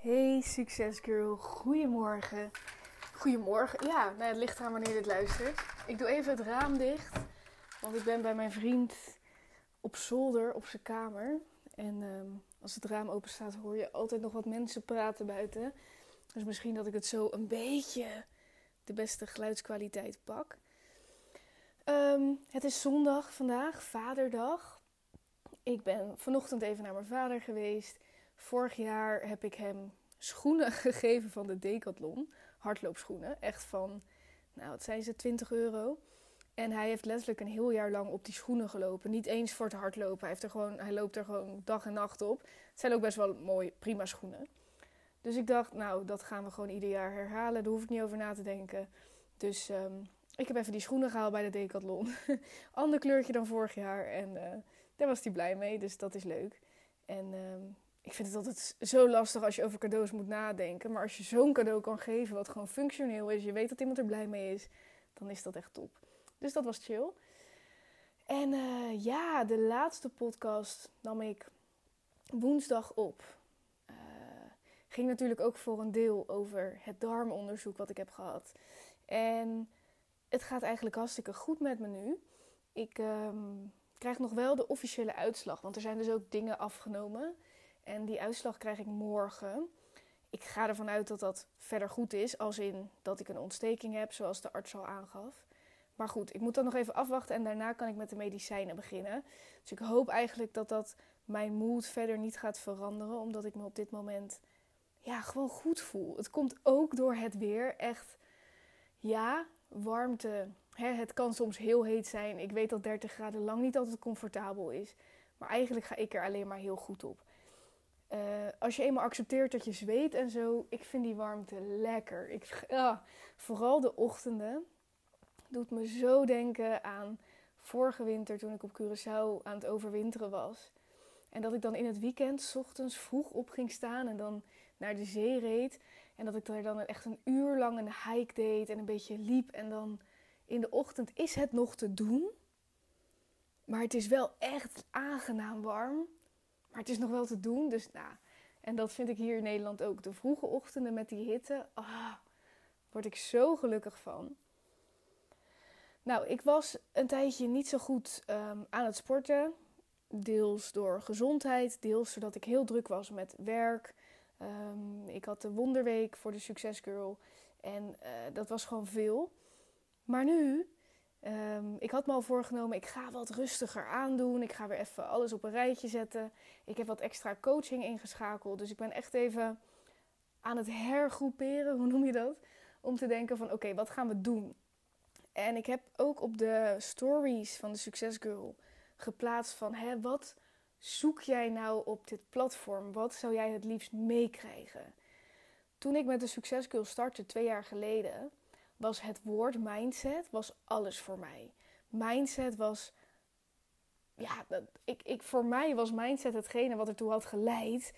Hey succesgirl, goedemorgen. Goedemorgen, ja, nou, het ligt eraan wanneer je dit luistert. Ik doe even het raam dicht, want ik ben bij mijn vriend op zolder op zijn kamer. En ehm, als het raam open staat hoor je altijd nog wat mensen praten buiten. Dus misschien dat ik het zo een beetje de beste geluidskwaliteit pak. Ehm, het is zondag vandaag, vaderdag. Ik ben vanochtend even naar mijn vader geweest. Vorig jaar heb ik hem schoenen gegeven van de Decathlon. Hardloopschoenen. Echt van, nou wat zijn ze, 20 euro. En hij heeft letterlijk een heel jaar lang op die schoenen gelopen. Niet eens voor het hardlopen. Hij, heeft er gewoon, hij loopt er gewoon dag en nacht op. Het zijn ook best wel mooie, prima schoenen. Dus ik dacht, nou, dat gaan we gewoon ieder jaar herhalen. Daar hoef ik niet over na te denken. Dus um, ik heb even die schoenen gehaald bij de Decathlon. Ander kleurtje dan vorig jaar. En uh, daar was hij blij mee, dus dat is leuk. En um, ik vind het altijd zo lastig als je over cadeaus moet nadenken. Maar als je zo'n cadeau kan geven wat gewoon functioneel is, je weet dat iemand er blij mee is, dan is dat echt top. Dus dat was chill. En uh, ja, de laatste podcast nam ik woensdag op. Uh, ging natuurlijk ook voor een deel over het darmonderzoek wat ik heb gehad. En het gaat eigenlijk hartstikke goed met me nu. Ik um, krijg nog wel de officiële uitslag, want er zijn dus ook dingen afgenomen. En die uitslag krijg ik morgen. Ik ga ervan uit dat dat verder goed is, als in dat ik een ontsteking heb, zoals de arts al aangaf. Maar goed, ik moet dan nog even afwachten en daarna kan ik met de medicijnen beginnen. Dus ik hoop eigenlijk dat dat mijn moed verder niet gaat veranderen, omdat ik me op dit moment ja, gewoon goed voel. Het komt ook door het weer. Echt, ja, warmte. Hè, het kan soms heel heet zijn. Ik weet dat 30 graden lang niet altijd comfortabel is. Maar eigenlijk ga ik er alleen maar heel goed op. Uh, als je eenmaal accepteert dat je zweet en zo, ik vind die warmte lekker. Ik, uh, vooral de ochtenden doet me zo denken aan vorige winter toen ik op Curaçao aan het overwinteren was. En dat ik dan in het weekend s ochtends vroeg op ging staan en dan naar de zee reed. En dat ik er dan echt een uur lang een hike deed en een beetje liep. En dan in de ochtend is het nog te doen. Maar het is wel echt aangenaam warm. Maar het is nog wel te doen. Dus nou, en dat vind ik hier in Nederland ook. De vroege ochtenden met die hitte. Ah, word ik zo gelukkig van. Nou, ik was een tijdje niet zo goed um, aan het sporten. Deels door gezondheid, deels zodat ik heel druk was met werk. Um, ik had de wonderweek voor de Success Girl. En uh, dat was gewoon veel. Maar nu Um, ik had me al voorgenomen, ik ga wat rustiger aandoen. Ik ga weer even alles op een rijtje zetten. Ik heb wat extra coaching ingeschakeld. Dus ik ben echt even aan het hergroeperen, hoe noem je dat? Om te denken van oké, wat gaan we doen? En ik heb ook op de stories van de Success Girl geplaatst van hè, wat zoek jij nou op dit platform? Wat zou jij het liefst meekrijgen? Toen ik met de Success Girl startte twee jaar geleden was het woord mindset was alles voor mij. Mindset was. Ja, dat, ik, ik, voor mij was mindset hetgene wat ertoe had geleid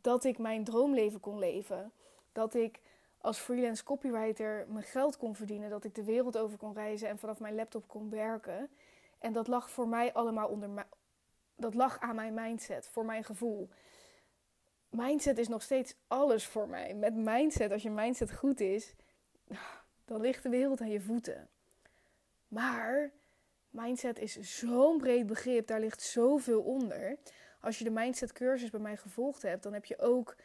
dat ik mijn droomleven kon leven. Dat ik als freelance copywriter mijn geld kon verdienen. Dat ik de wereld over kon reizen en vanaf mijn laptop kon werken. En dat lag voor mij allemaal onder. Dat lag aan mijn mindset, voor mijn gevoel. Mindset is nog steeds alles voor mij. Met mindset, als je mindset goed is, dan ligt de wereld aan je voeten. Maar mindset is zo'n breed begrip, daar ligt zoveel onder. Als je de mindset cursus bij mij gevolgd hebt, dan heb je ook.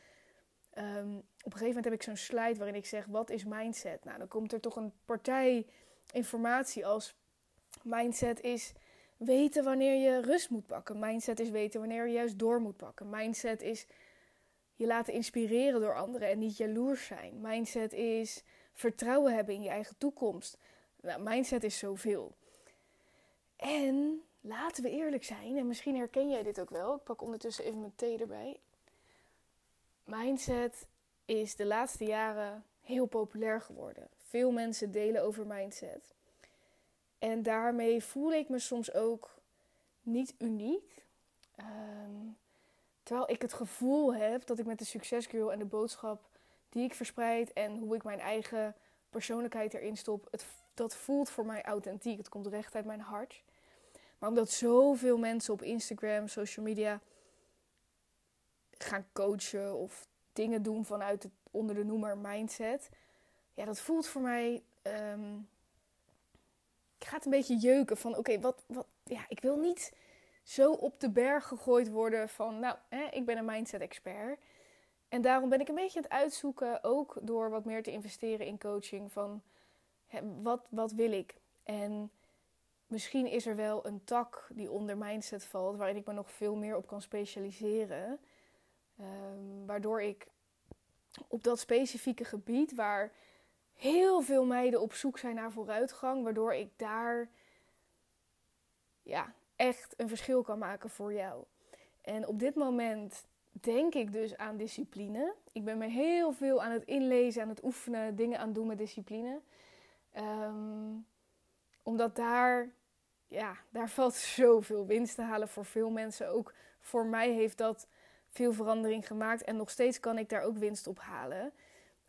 Um, op een gegeven moment heb ik zo'n slide waarin ik zeg: wat is mindset? Nou, dan komt er toch een partij informatie als mindset is weten wanneer je rust moet pakken. Mindset is weten wanneer je juist door moet pakken. Mindset is je laten inspireren door anderen en niet jaloers zijn. Mindset is vertrouwen hebben in je eigen toekomst. Nou, mindset is zoveel. En laten we eerlijk zijn, en misschien herken jij dit ook wel. Ik pak ondertussen even mijn thee erbij. Mindset is de laatste jaren heel populair geworden. Veel mensen delen over mindset. En daarmee voel ik me soms ook niet uniek. Um, terwijl ik het gevoel heb dat ik met de Success Girl en de boodschap die ik verspreid en hoe ik mijn eigen persoonlijkheid erin stop, het, dat voelt voor mij authentiek. Het komt recht uit mijn hart. Maar omdat zoveel mensen op Instagram, social media gaan coachen of dingen doen vanuit het onder de noemer mindset. Ja, dat voelt voor mij. Um, ik ga het een beetje jeuken van oké, wat, wat. Ja, ik wil niet zo op de berg gegooid worden van. Nou, hè, ik ben een mindset expert. En daarom ben ik een beetje aan het uitzoeken, ook door wat meer te investeren in coaching. Van wat, wat wil ik? En misschien is er wel een tak die onder mindset valt, waarin ik me nog veel meer op kan specialiseren. Um, waardoor ik op dat specifieke gebied waar heel veel meiden op zoek zijn naar vooruitgang, waardoor ik daar ja, echt een verschil kan maken voor jou. En op dit moment denk ik dus aan discipline. Ik ben me heel veel aan het inlezen, aan het oefenen, dingen aan het doen met discipline. Um, omdat daar, ja, daar valt zoveel winst te halen voor veel mensen. Ook voor mij heeft dat veel verandering gemaakt. En nog steeds kan ik daar ook winst op halen.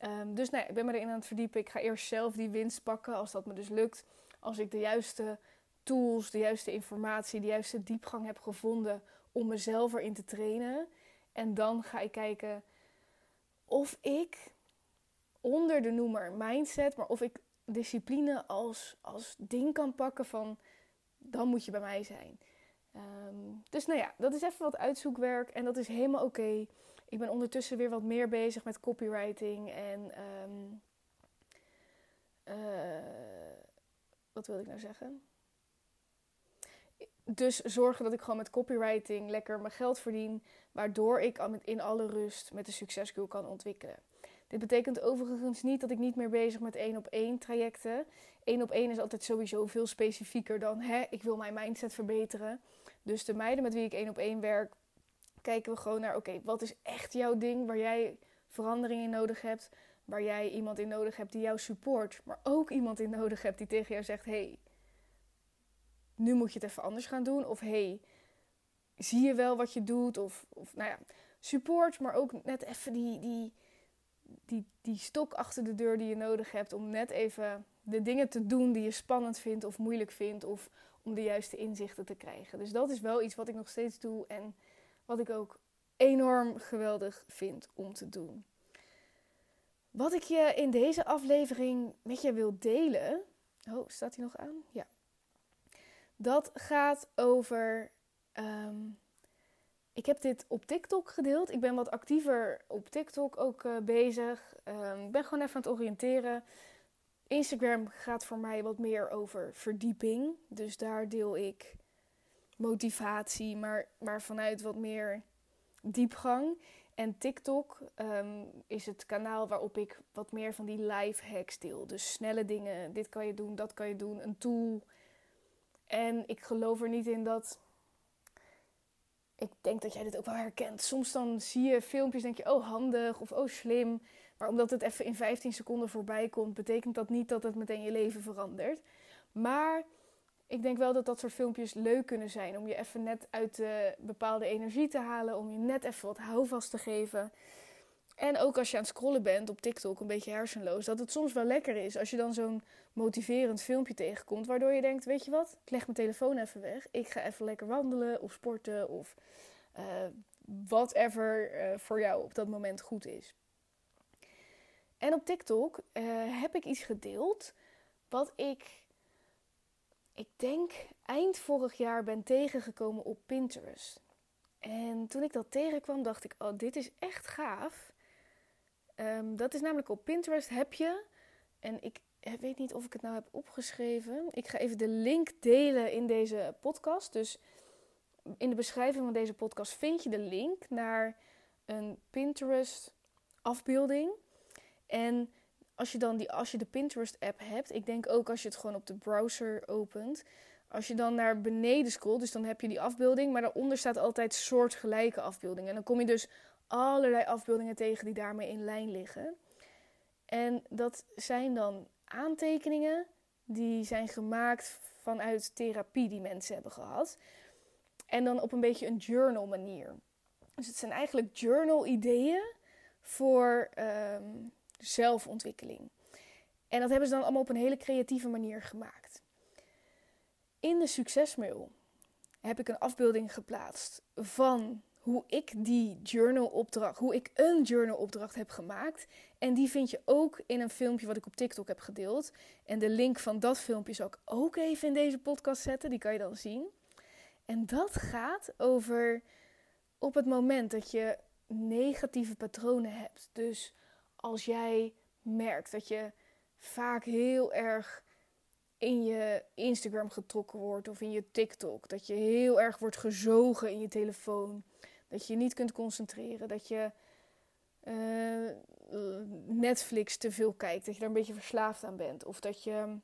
Um, dus nee, ik ben me erin aan het verdiepen. Ik ga eerst zelf die winst pakken, als dat me dus lukt. Als ik de juiste tools, de juiste informatie, de juiste diepgang heb gevonden om mezelf erin te trainen. En dan ga ik kijken of ik onder de noemer mindset, maar of ik discipline als, als ding kan pakken van dan moet je bij mij zijn. Ehm, dus nou ja, dat is even wat uitzoekwerk en dat is helemaal oké. Ik ben ondertussen weer wat meer bezig met copywriting en um, uh, wat wil ik nou zeggen? Dus zorgen dat ik gewoon met copywriting lekker mijn geld verdien, waardoor ik in alle rust met de succesgoal kan ontwikkelen. Dit betekent overigens niet dat ik niet meer bezig met één op één trajecten. Eén op één is altijd sowieso veel specifieker dan hè, ik wil mijn mindset verbeteren. Dus de meiden met wie ik één op één werk, kijken we gewoon naar oké, wat is echt jouw ding waar jij verandering in nodig hebt, waar jij iemand in nodig hebt die jou support, maar ook iemand in nodig hebt die tegen jou zegt: hey, nu moet je het even anders gaan doen. Of hey, zie je wel wat je doet? Of, of nou ja, support, maar ook net even die, die, die, die stok achter de deur die je nodig hebt om net even de dingen te doen die je spannend vindt of moeilijk vindt. Of om de juiste inzichten te krijgen. Dus dat is wel iets wat ik nog steeds doe en wat ik ook enorm geweldig vind om te doen. Wat ik je in deze aflevering met je wil delen. Oh, staat hij nog aan? Ja. Dat gaat over um, ik heb dit op TikTok gedeeld. Ik ben wat actiever op TikTok ook uh, bezig. Um, ik ben gewoon even aan het oriënteren. Instagram gaat voor mij wat meer over verdieping. Dus daar deel ik motivatie, maar, maar vanuit wat meer diepgang. En TikTok um, is het kanaal waarop ik wat meer van die life hacks deel. Dus snelle dingen. Dit kan je doen, dat kan je doen. Een tool. En ik geloof er niet in dat ik denk dat jij dit ook wel herkent. Soms dan zie je filmpjes, denk je, oh handig of oh slim. Maar omdat het even in 15 seconden voorbij komt, betekent dat niet dat het meteen je leven verandert. Maar ik denk wel dat dat soort filmpjes leuk kunnen zijn. Om je even net uit de bepaalde energie te halen. Om je net even wat houvast te geven. En ook als je aan het scrollen bent op TikTok, een beetje hersenloos, dat het soms wel lekker is als je dan zo'n motiverend filmpje tegenkomt, waardoor je denkt: Weet je wat, ik leg mijn telefoon even weg, ik ga even lekker wandelen of sporten of uh, whatever uh, voor jou op dat moment goed is. En op TikTok uh, heb ik iets gedeeld wat ik, ik denk, eind vorig jaar ben tegengekomen op Pinterest. En toen ik dat tegenkwam, dacht ik: Oh, dit is echt gaaf. Um, dat is namelijk op Pinterest heb je, en ik weet niet of ik het nou heb opgeschreven. Ik ga even de link delen in deze podcast. Dus in de beschrijving van deze podcast vind je de link naar een Pinterest afbeelding. En als je dan die, als je de Pinterest app hebt, ik denk ook als je het gewoon op de browser opent. Als je dan naar beneden scrolt, dus dan heb je die afbeelding, maar daaronder staat altijd soortgelijke afbeeldingen. En dan kom je dus allerlei afbeeldingen tegen die daarmee in lijn liggen. En dat zijn dan aantekeningen die zijn gemaakt vanuit therapie die mensen hebben gehad. En dan op een beetje een journal manier. Dus het zijn eigenlijk journal ideeën voor ehm, zelfontwikkeling. En dat hebben ze dan allemaal op een hele creatieve manier gemaakt. In de succesmail heb ik een afbeelding geplaatst van hoe ik die journal opdracht, hoe ik een journal opdracht heb gemaakt. En die vind je ook in een filmpje wat ik op TikTok heb gedeeld. En de link van dat filmpje zal ik ook even in deze podcast zetten. Die kan je dan zien. En dat gaat over op het moment dat je negatieve patronen hebt. Dus als jij merkt dat je vaak heel erg in je Instagram getrokken wordt of in je TikTok. Dat je heel erg wordt gezogen in je telefoon. Dat je niet kunt concentreren. Dat je uh, Netflix te veel kijkt. Dat je daar een beetje verslaafd aan bent. Of dat je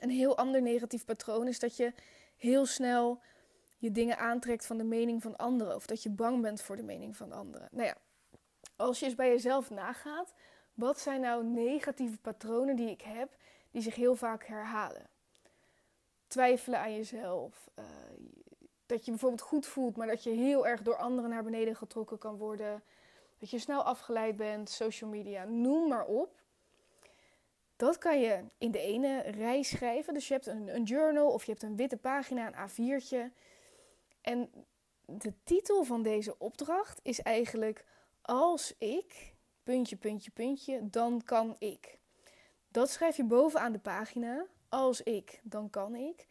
een heel ander negatief patroon is. Dat je heel snel je dingen aantrekt van de mening van anderen. Of dat je bang bent voor de mening van anderen. Nou ja, als je eens bij jezelf nagaat. Wat zijn nou negatieve patronen die ik heb die zich heel vaak herhalen? Twijfelen aan jezelf. Uh, dat je bijvoorbeeld goed voelt, maar dat je heel erg door anderen naar beneden getrokken kan worden. Dat je snel afgeleid bent, social media, noem maar op. Dat kan je in de ene rij schrijven. Dus je hebt een, een journal of je hebt een witte pagina, een A4'tje. En de titel van deze opdracht is eigenlijk als ik, puntje, puntje, puntje, dan kan ik. Dat schrijf je bovenaan de pagina. Als ik, dan kan ik.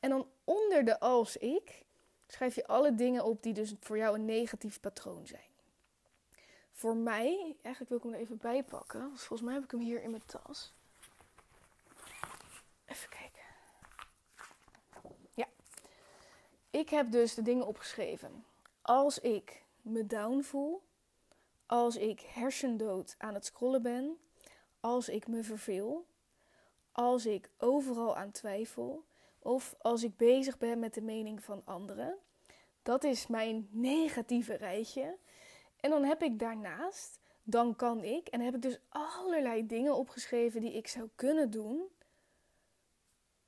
En dan onder de als ik schrijf je alle dingen op die dus voor jou een negatief patroon zijn. Voor mij, eigenlijk wil ik hem er even bij pakken. volgens mij heb ik hem hier in mijn tas. Even kijken. Ja. Ik heb dus de dingen opgeschreven. Als ik me down voel, als ik hersendood aan het scrollen ben, als ik me verveel, als ik overal aan twijfel of als ik bezig ben met de mening van anderen. Dat is mijn negatieve rijtje. En dan heb ik daarnaast, dan kan ik, en heb ik dus allerlei dingen opgeschreven die ik zou kunnen doen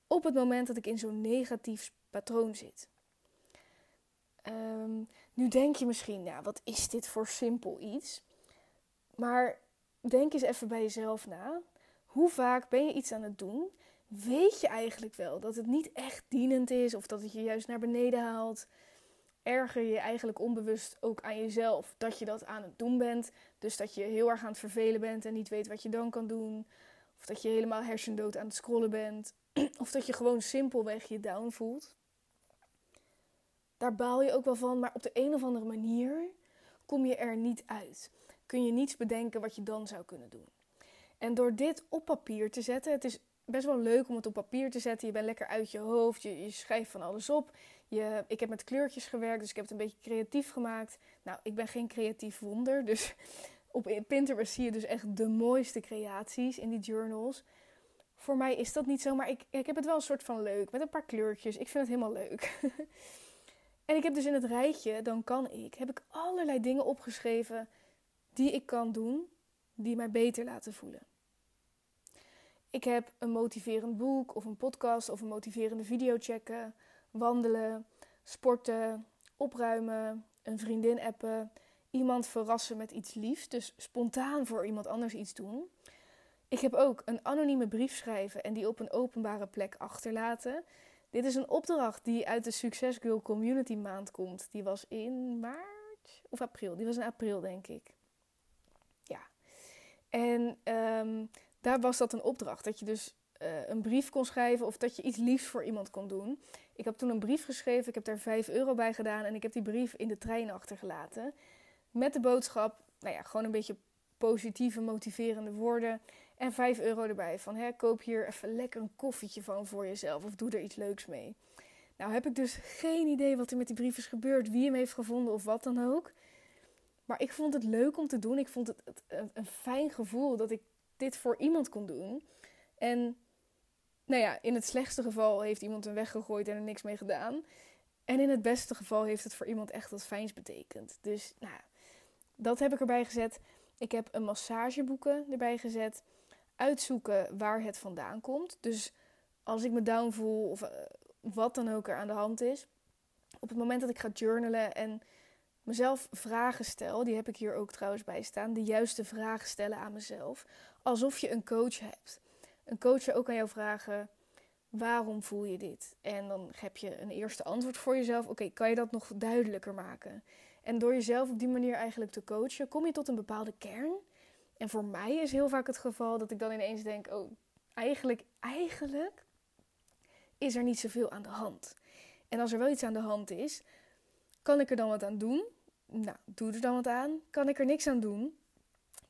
op het moment dat ik in zo'n negatief patroon zit. Ehm, nu denk je misschien, ja, wat is dit voor simpel iets? Maar denk eens even bij jezelf na. Hoe vaak ben je iets aan het doen? Weet je eigenlijk wel dat het niet echt dienend is of dat het je juist naar beneden haalt? Erger je eigenlijk onbewust ook aan jezelf dat je dat aan het doen bent. Dus dat je heel erg aan het vervelen bent en niet weet wat je dan kan doen. Of dat je helemaal hersendood aan het scrollen bent. Of dat je gewoon simpelweg je down voelt. Daar baal je ook wel van, maar op de een of andere manier kom je er niet uit. Kun je niets bedenken wat je dan zou kunnen doen. En door dit op papier te zetten, het is best wel leuk om het op papier te zetten. Je bent lekker uit je hoofd, je, je schrijft van alles op. Je, ik heb met kleurtjes gewerkt, dus ik heb het een beetje creatief gemaakt. Nou, ik ben geen creatief wonder, dus op Pinterest zie je dus echt de mooiste creaties in die journals. Voor mij is dat niet zo, maar ik, ik heb het wel een soort van leuk. Met een paar kleurtjes. Ik vind het helemaal leuk. en ik heb dus in het rijtje, dan kan ik, heb ik allerlei dingen opgeschreven die ik kan doen, die mij beter laten voelen. Ik heb een motiverend boek of een podcast of een motiverende video checken, wandelen, sporten, opruimen, een vriendin appen, iemand verrassen met iets liefs, dus spontaan voor iemand anders iets doen. Ik heb ook een anonieme brief schrijven en die op een openbare plek achterlaten. Dit is een opdracht die uit de Success Girl Community maand komt. Die was in maart of april. Die was in april, denk ik. Ja. En um, daar was dat een opdracht. Dat je dus uh, een brief kon schrijven of dat je iets liefs voor iemand kon doen. Ik heb toen een brief geschreven, ik heb daar 5 euro bij gedaan en ik heb die brief in de trein achtergelaten. Met de boodschap, nou ja, gewoon een beetje positieve, motiverende woorden. En 5 euro erbij van hè, koop hier even lekker een koffietje van voor jezelf of doe er iets leuks mee. Nou heb ik dus geen idee wat er met die brief is gebeurd, wie hem heeft gevonden of wat dan ook. Maar ik vond het leuk om te doen. Ik vond het een fijn gevoel dat ik dit voor iemand kon doen. En nou ja, in het slechtste geval heeft iemand hem weggegooid en er niks mee gedaan. En in het beste geval heeft het voor iemand echt wat fijns betekend. Dus nou, dat heb ik erbij gezet. Ik heb een massageboeken erbij gezet. Uitzoeken waar het vandaan komt. Dus als ik me down voel of uh, wat dan ook er aan de hand is. Op het moment dat ik ga journalen en mezelf vragen stel, die heb ik hier ook trouwens bij staan, de juiste vragen stellen aan mezelf, alsof je een coach hebt. Een coach ook aan jou vragen: waarom voel je dit? En dan heb je een eerste antwoord voor jezelf. Oké, kan je dat nog duidelijker maken? En door jezelf op die manier eigenlijk te coachen, kom je tot een bepaalde kern. En voor mij is heel vaak het geval dat ik dan ineens denk: oh, eigenlijk, eigenlijk is er niet zoveel aan de hand. En als er wel iets aan de hand is, kan ik er dan wat aan doen? Nou, doe er dan wat aan. Kan ik er niks aan doen?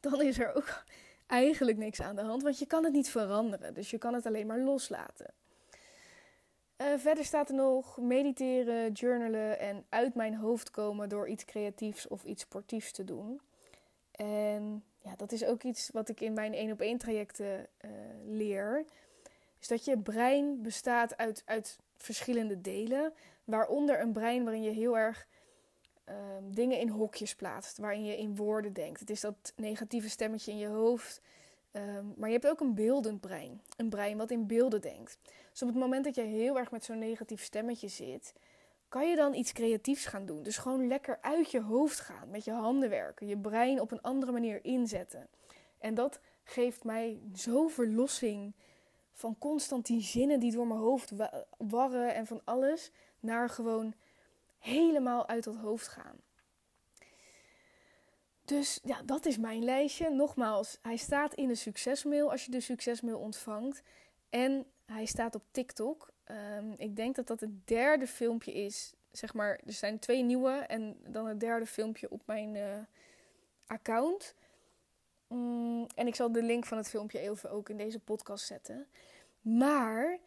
Dan is er ook eigenlijk niks aan de hand, want je kan het niet veranderen. Dus je kan het alleen maar loslaten. Uh, verder staat er nog mediteren, journalen en uit mijn hoofd komen door iets creatiefs of iets sportiefs te doen. En ja, dat is ook iets wat ik in mijn één op één trajecten uh, leer. Is dat je brein bestaat uit, uit verschillende delen. Waaronder een brein waarin je heel erg um, dingen in hokjes plaatst. Waarin je in woorden denkt. Het is dat negatieve stemmetje in je hoofd. Um, maar je hebt ook een beeldend brein. Een brein wat in beelden denkt. Dus op het moment dat je heel erg met zo'n negatief stemmetje zit, kan je dan iets creatiefs gaan doen. Dus gewoon lekker uit je hoofd gaan, met je handen werken, je brein op een andere manier inzetten. En dat geeft mij zo verlossing van constant die zinnen die door mijn hoofd warren en van alles, naar gewoon helemaal uit dat hoofd gaan. Dus ja, dat is mijn lijstje. Nogmaals, hij staat in de succesmail als je de succesmail ontvangt. En hij staat op TikTok. Um, ik denk dat dat het derde filmpje is. Zeg maar, er zijn twee nieuwe en dan het derde filmpje op mijn uh, account. Mm, en ik zal de link van het filmpje even ook in deze podcast zetten. Maar,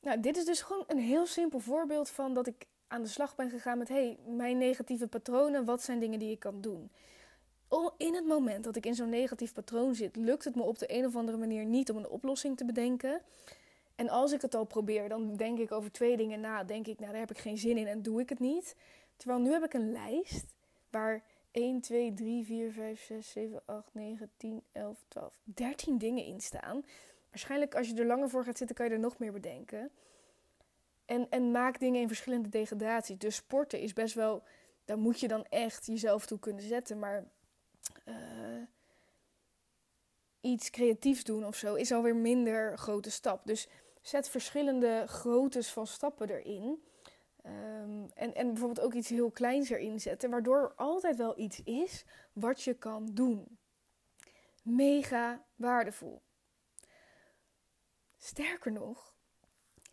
nou, dit is dus gewoon een heel simpel voorbeeld van dat ik aan de slag ben gegaan met: hey, mijn negatieve patronen, wat zijn dingen die ik kan doen? In het moment dat ik in zo'n negatief patroon zit, lukt het me op de een of andere manier niet om een oplossing te bedenken. En als ik het al probeer, dan denk ik over twee dingen na. Denk ik, nou daar heb ik geen zin in en doe ik het niet. Terwijl nu heb ik een lijst waar 1, 2, 3, 4, 5, 6, 7, 8, 9, 10, 11, 12, 13 dingen in staan. Waarschijnlijk als je er langer voor gaat zitten, kan je er nog meer bedenken. En, en maak dingen in verschillende degradaties. Dus sporten is best wel, daar moet je dan echt jezelf toe kunnen zetten. Maar uh, iets creatiefs doen of zo is alweer minder grote stap. Dus zet verschillende groottes van stappen erin. Um, en, en bijvoorbeeld ook iets heel kleins erin zetten, waardoor er altijd wel iets is wat je kan doen. Mega waardevol. Sterker nog,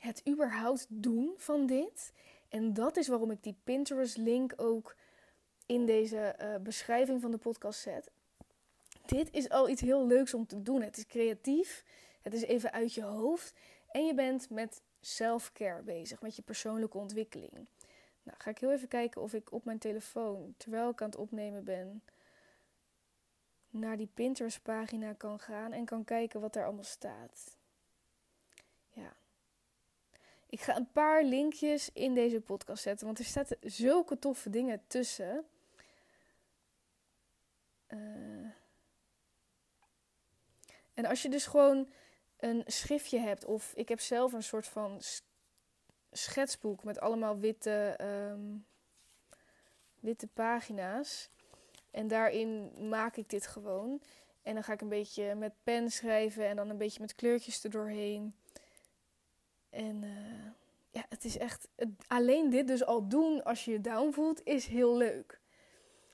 het überhaupt doen van dit. En dat is waarom ik die Pinterest-link ook in deze uh, beschrijving van de podcast zet. Dit is al iets heel leuks om te doen. Het is creatief, het is even uit je hoofd en je bent met self-care bezig, met je persoonlijke ontwikkeling. Nou, ga ik heel even kijken of ik op mijn telefoon, terwijl ik aan het opnemen ben, naar die Pinterest-pagina kan gaan en kan kijken wat er allemaal staat. Ik ga een paar linkjes in deze podcast zetten, want er staan zulke toffe dingen tussen. Uh, en als je dus gewoon een schriftje hebt, of ik heb zelf een soort van schetsboek met allemaal witte, um, witte pagina's. En daarin maak ik dit gewoon. En dan ga ik een beetje met pen schrijven en dan een beetje met kleurtjes erdoorheen. En uh, ja, het is echt. Alleen dit dus al doen als je je down voelt, is heel leuk.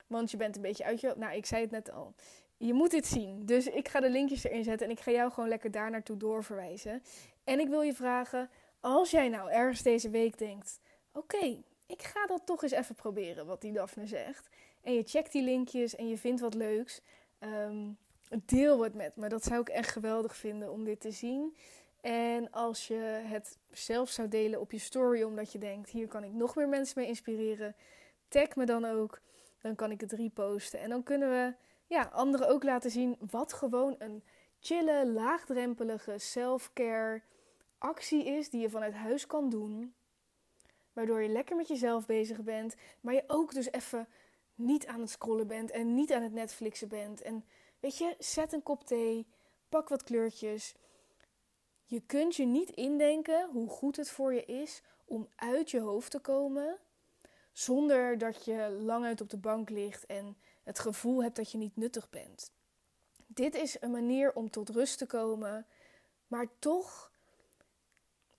Want je bent een beetje uit je. Nou, ik zei het net al je moet dit zien. Dus ik ga de linkjes erin zetten en ik ga jou gewoon lekker daar naartoe doorverwijzen. En ik wil je vragen, als jij nou ergens deze week denkt: oké, ik ga dat toch eens even proberen, wat die Daphne zegt. En je checkt die linkjes en je vindt wat leuks. Um, deel het met me. Dat zou ik echt geweldig vinden om dit te zien. En als je het zelf zou delen op je story, omdat je denkt: hier kan ik nog meer mensen mee inspireren, tag me dan ook. Dan kan ik het reposten. En dan kunnen we ja, anderen ook laten zien wat gewoon een chille, laagdrempelige self-care actie is die je vanuit huis kan doen. Waardoor je lekker met jezelf bezig bent, maar je ook dus even niet aan het scrollen bent en niet aan het Netflixen bent. En weet je, zet een kop thee, pak wat kleurtjes. Je kunt je niet indenken hoe goed het voor je is om uit je hoofd te komen zonder dat je lang uit op de bank ligt en het gevoel hebt dat je niet nuttig bent. Dit is een manier om tot rust te komen, maar toch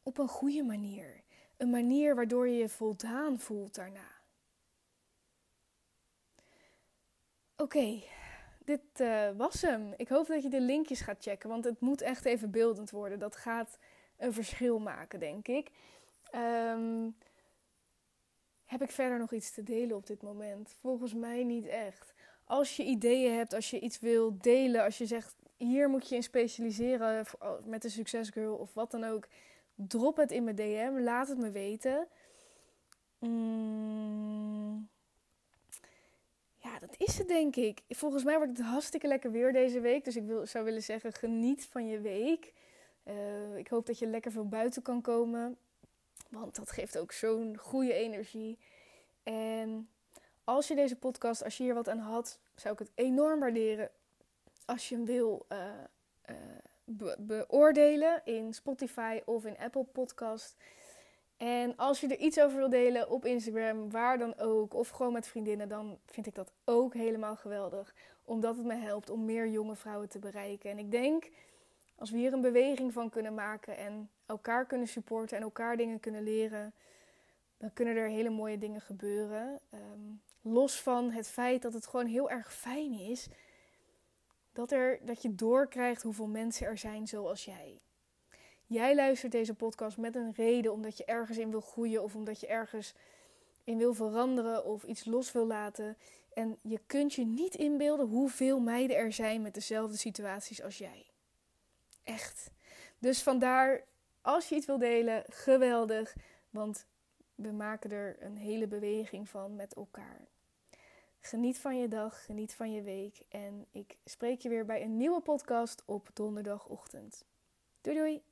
op een goede manier. Een manier waardoor je je voldaan voelt daarna. Oké, dit uh, was hem. Ik hoop dat je de linkjes gaat checken, want het moet echt even beeldend worden. Dat gaat een verschil maken, denk ik. Um, heb ik verder nog iets te delen op dit moment? Volgens mij niet echt. Als je ideeën hebt, als je iets wil delen, als je zegt hier moet je in specialiseren oh, met de succesgirl of wat dan ook, drop het in mijn DM, laat het me weten. Mm. Ja, dat is het denk ik. Volgens mij wordt het hartstikke lekker weer deze week. Dus ik wil, zou willen zeggen, geniet van je week. Uh, ik hoop dat je lekker veel buiten kan komen. Want dat geeft ook zo'n goede energie. En als je deze podcast, als je hier wat aan had, zou ik het enorm waarderen als je hem wil uh, uh, beoordelen in Spotify of in Apple Podcast. En als je er iets over wil delen op Instagram, waar dan ook, of gewoon met vriendinnen, dan vind ik dat ook helemaal geweldig. Omdat het me helpt om meer jonge vrouwen te bereiken. En ik denk, als we hier een beweging van kunnen maken en elkaar kunnen supporten en elkaar dingen kunnen leren, dan kunnen er hele mooie dingen gebeuren. Ehm, los van het feit dat het gewoon heel erg fijn is dat, er, dat je doorkrijgt hoeveel mensen er zijn zoals jij. Jij luistert deze podcast met een reden omdat je ergens in wil groeien of omdat je ergens in wil veranderen of iets los wil laten. En je kunt je niet inbeelden hoeveel meiden er zijn met dezelfde situaties als jij. Echt. Dus vandaar, als je iets wil delen, geweldig. Want we maken er een hele beweging van met elkaar. Geniet van je dag, geniet van je week. En ik spreek je weer bij een nieuwe podcast op donderdagochtend. Doei doei!